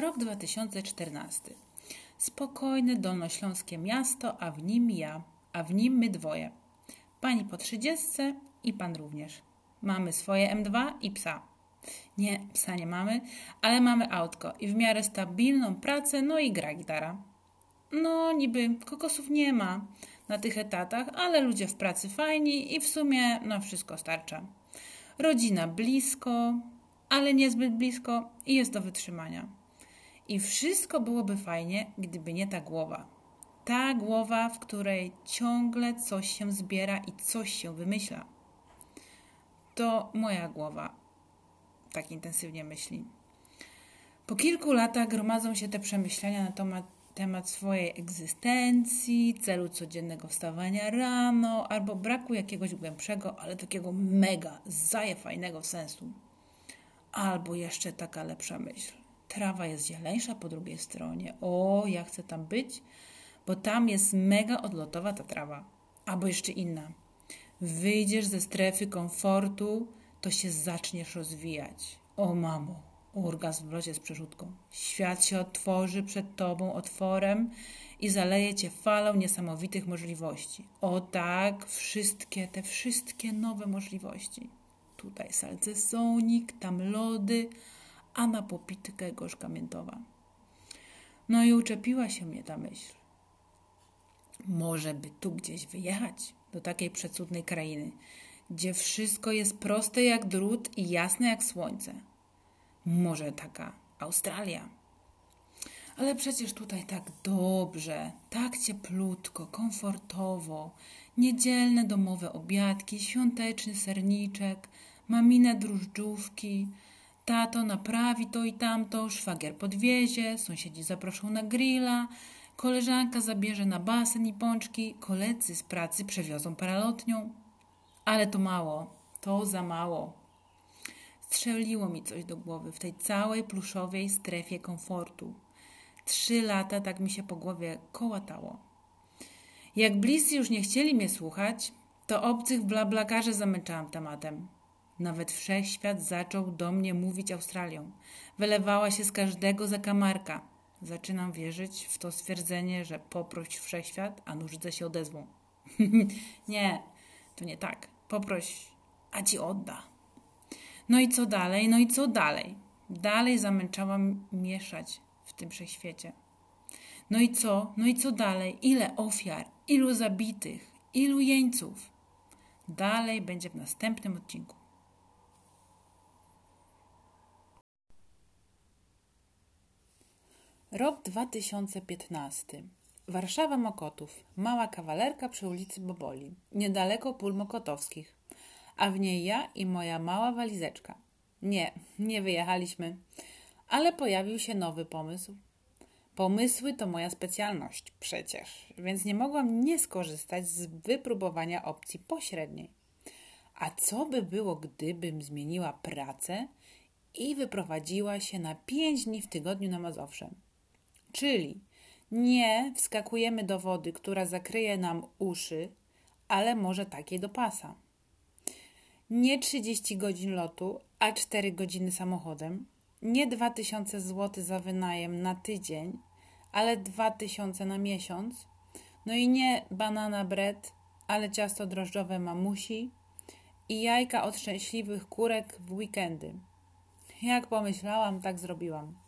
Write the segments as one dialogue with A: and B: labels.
A: Rok 2014. Spokojne dolnośląskie miasto, a w nim ja, a w nim my dwoje. Pani po trzydziestce i pan również. Mamy swoje M2 i psa. Nie, psa nie mamy, ale mamy autko i w miarę stabilną pracę, no i gra gitara. No, niby kokosów nie ma na tych etatach, ale ludzie w pracy fajni i w sumie na wszystko starcza. Rodzina blisko, ale niezbyt blisko i jest do wytrzymania. I wszystko byłoby fajnie, gdyby nie ta głowa. Ta głowa, w której ciągle coś się zbiera i coś się wymyśla. To moja głowa tak intensywnie myśli. Po kilku latach gromadzą się te przemyślenia na temat, temat swojej egzystencji, celu codziennego wstawania rano, albo braku jakiegoś głębszego, ale takiego mega, zaje fajnego sensu. Albo jeszcze taka lepsza myśl. Trawa jest zieleńsza po drugiej stronie. O, ja chcę tam być, bo tam jest mega odlotowa ta trawa. Albo jeszcze inna. Wyjdziesz ze strefy komfortu, to się zaczniesz rozwijać. O mamo, orgazm w locie z przerzutką. Świat się otworzy przed tobą otworem i zaleje cię falą niesamowitych możliwości. O tak, wszystkie, te wszystkie nowe możliwości. Tutaj salcesonik, tam lody, a na popitkę gorzka miętowa. No i uczepiła się mnie ta myśl. Może by tu gdzieś wyjechać, do takiej przecudnej krainy, gdzie wszystko jest proste jak drut i jasne jak słońce. Może taka Australia. Ale przecież tutaj tak dobrze, tak cieplutko, komfortowo, niedzielne domowe obiadki, świąteczny serniczek, mamine drużdżówki, tato naprawi to i tamto, szwagier podwiezie, sąsiedzi zaproszą na grilla, koleżanka zabierze na basen i pączki, koledzy z pracy przewiozą paralotnią. Ale to mało, to za mało. Strzeliło mi coś do głowy w tej całej pluszowej strefie komfortu. Trzy lata tak mi się po głowie kołatało. Jak bliscy już nie chcieli mnie słuchać, to obcych blablakarzy zamęczałam tematem. Nawet wszechświat zaczął do mnie mówić Australią. Wylewała się z każdego zakamarka. Zaczynam wierzyć w to stwierdzenie, że poproś wszechświat, a nużdżę się odezwą. nie, to nie tak. Poproś, a ci odda. No i co dalej? No i co dalej? Dalej zamęczałam mieszać w tym wszechświecie. No i co? No i co dalej? Ile ofiar? Ilu zabitych? Ilu jeńców? Dalej będzie w następnym odcinku. Rok 2015. Warszawa Mokotów. Mała kawalerka przy ulicy Boboli, niedaleko pól mokotowskich. A w niej ja i moja mała walizeczka. Nie, nie wyjechaliśmy, ale pojawił się nowy pomysł. Pomysły to moja specjalność przecież, więc nie mogłam nie skorzystać z wypróbowania opcji pośredniej. A co by było, gdybym zmieniła pracę i wyprowadziła się na pięć dni w tygodniu na Mazowsze? Czyli nie wskakujemy do wody, która zakryje nam uszy, ale może takiej do pasa. Nie 30 godzin lotu, a 4 godziny samochodem. Nie 2000 zł za wynajem na tydzień, ale 2000 na miesiąc. No i nie banana bread, ale ciasto drożdżowe mamusi i jajka od szczęśliwych kurek w weekendy. Jak pomyślałam, tak zrobiłam.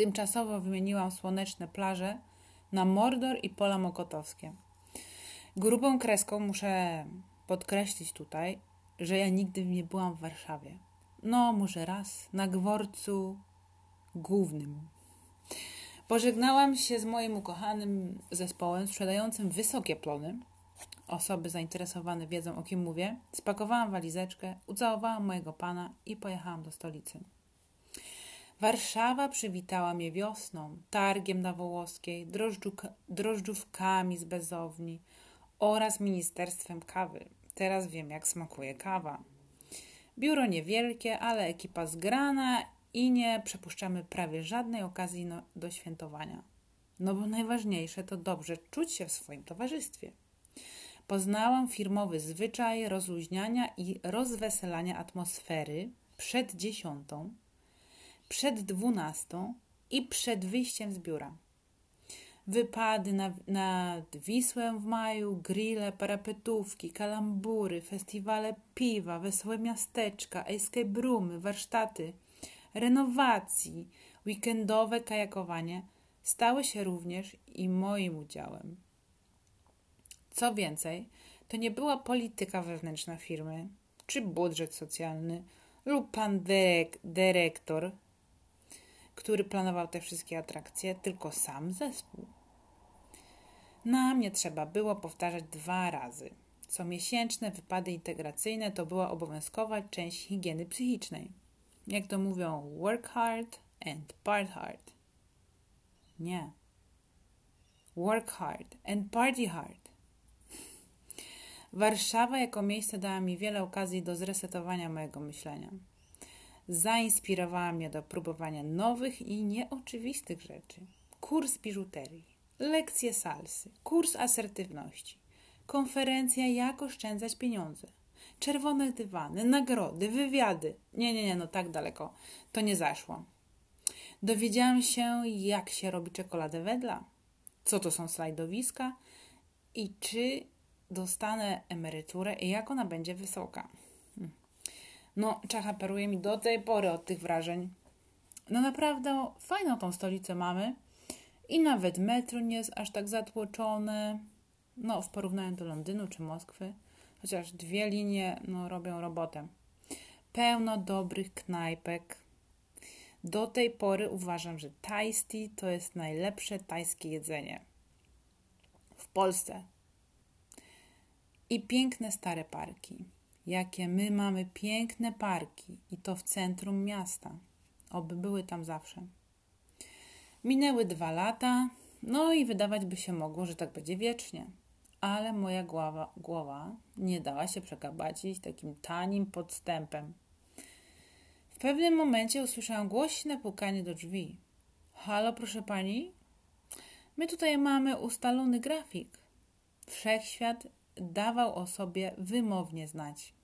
A: Tymczasowo wymieniłam słoneczne plaże na Mordor i pola mokotowskie. Grubą kreską muszę podkreślić tutaj, że ja nigdy nie byłam w Warszawie. No, może raz na gworcu głównym. Pożegnałam się z moim ukochanym zespołem sprzedającym wysokie plony. Osoby zainteresowane wiedzą, o kim mówię. Spakowałam walizeczkę, ucałowałam mojego pana i pojechałam do stolicy. Warszawa przywitała mnie wiosną, targiem na Wołoskiej, drożdżówkami z bezowni oraz ministerstwem kawy. Teraz wiem, jak smakuje kawa. Biuro niewielkie, ale ekipa zgrana i nie przepuszczamy prawie żadnej okazji no, do świętowania. No bo najważniejsze to dobrze czuć się w swoim towarzystwie. Poznałam firmowy zwyczaj rozluźniania i rozweselania atmosfery przed dziesiątą, przed dwunastą i przed wyjściem z biura. Wypady na, nad Wisłę w maju, grille, parapetówki, kalambury, festiwale piwa, wesołe miasteczka, escape roomy, warsztaty, renowacji, weekendowe kajakowanie stały się również i moim udziałem. Co więcej, to nie była polityka wewnętrzna firmy, czy budżet socjalny, lub pan dyrek, dyrektor, który planował te wszystkie atrakcje, tylko sam zespół. Na mnie trzeba było powtarzać dwa razy. Comiesięczne wypady integracyjne to była obowiązkowa część higieny psychicznej. Jak to mówią, work hard and part hard. Nie. Work hard and party hard. Warszawa jako miejsce dała mi wiele okazji do zresetowania mojego myślenia. Zainspirowała mnie do próbowania nowych i nieoczywistych rzeczy. Kurs biżuterii, lekcje salsy, kurs asertywności, konferencja jak oszczędzać pieniądze, czerwone dywany, nagrody, wywiady. Nie, nie, nie, no tak daleko to nie zaszło. Dowiedziałam się, jak się robi czekoladę wedla, co to są slajdowiska i czy dostanę emeryturę i jak ona będzie wysoka. No, Czacha peruje mi do tej pory od tych wrażeń. No naprawdę fajną tą stolicę mamy i nawet metro nie jest aż tak zatłoczone. No, w porównaniu do Londynu czy Moskwy, chociaż dwie linie no, robią robotę. Pełno dobrych knajpek. Do tej pory uważam, że Thai to jest najlepsze tajskie jedzenie. W Polsce i piękne stare parki. Jakie my mamy piękne parki i to w centrum miasta. Oby były tam zawsze. Minęły dwa lata, no i wydawać by się mogło, że tak będzie wiecznie. Ale moja głowa, głowa nie dała się przekabacić takim tanim podstępem. W pewnym momencie usłyszałam głośne pukanie do drzwi. Halo, proszę pani? My tutaj mamy ustalony grafik. Wszechświat dawał o sobie wymownie znać.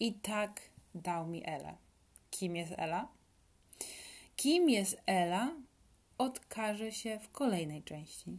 A: I tak dał mi Ela. Kim jest Ela? Kim jest Ela, odkaże się w kolejnej części.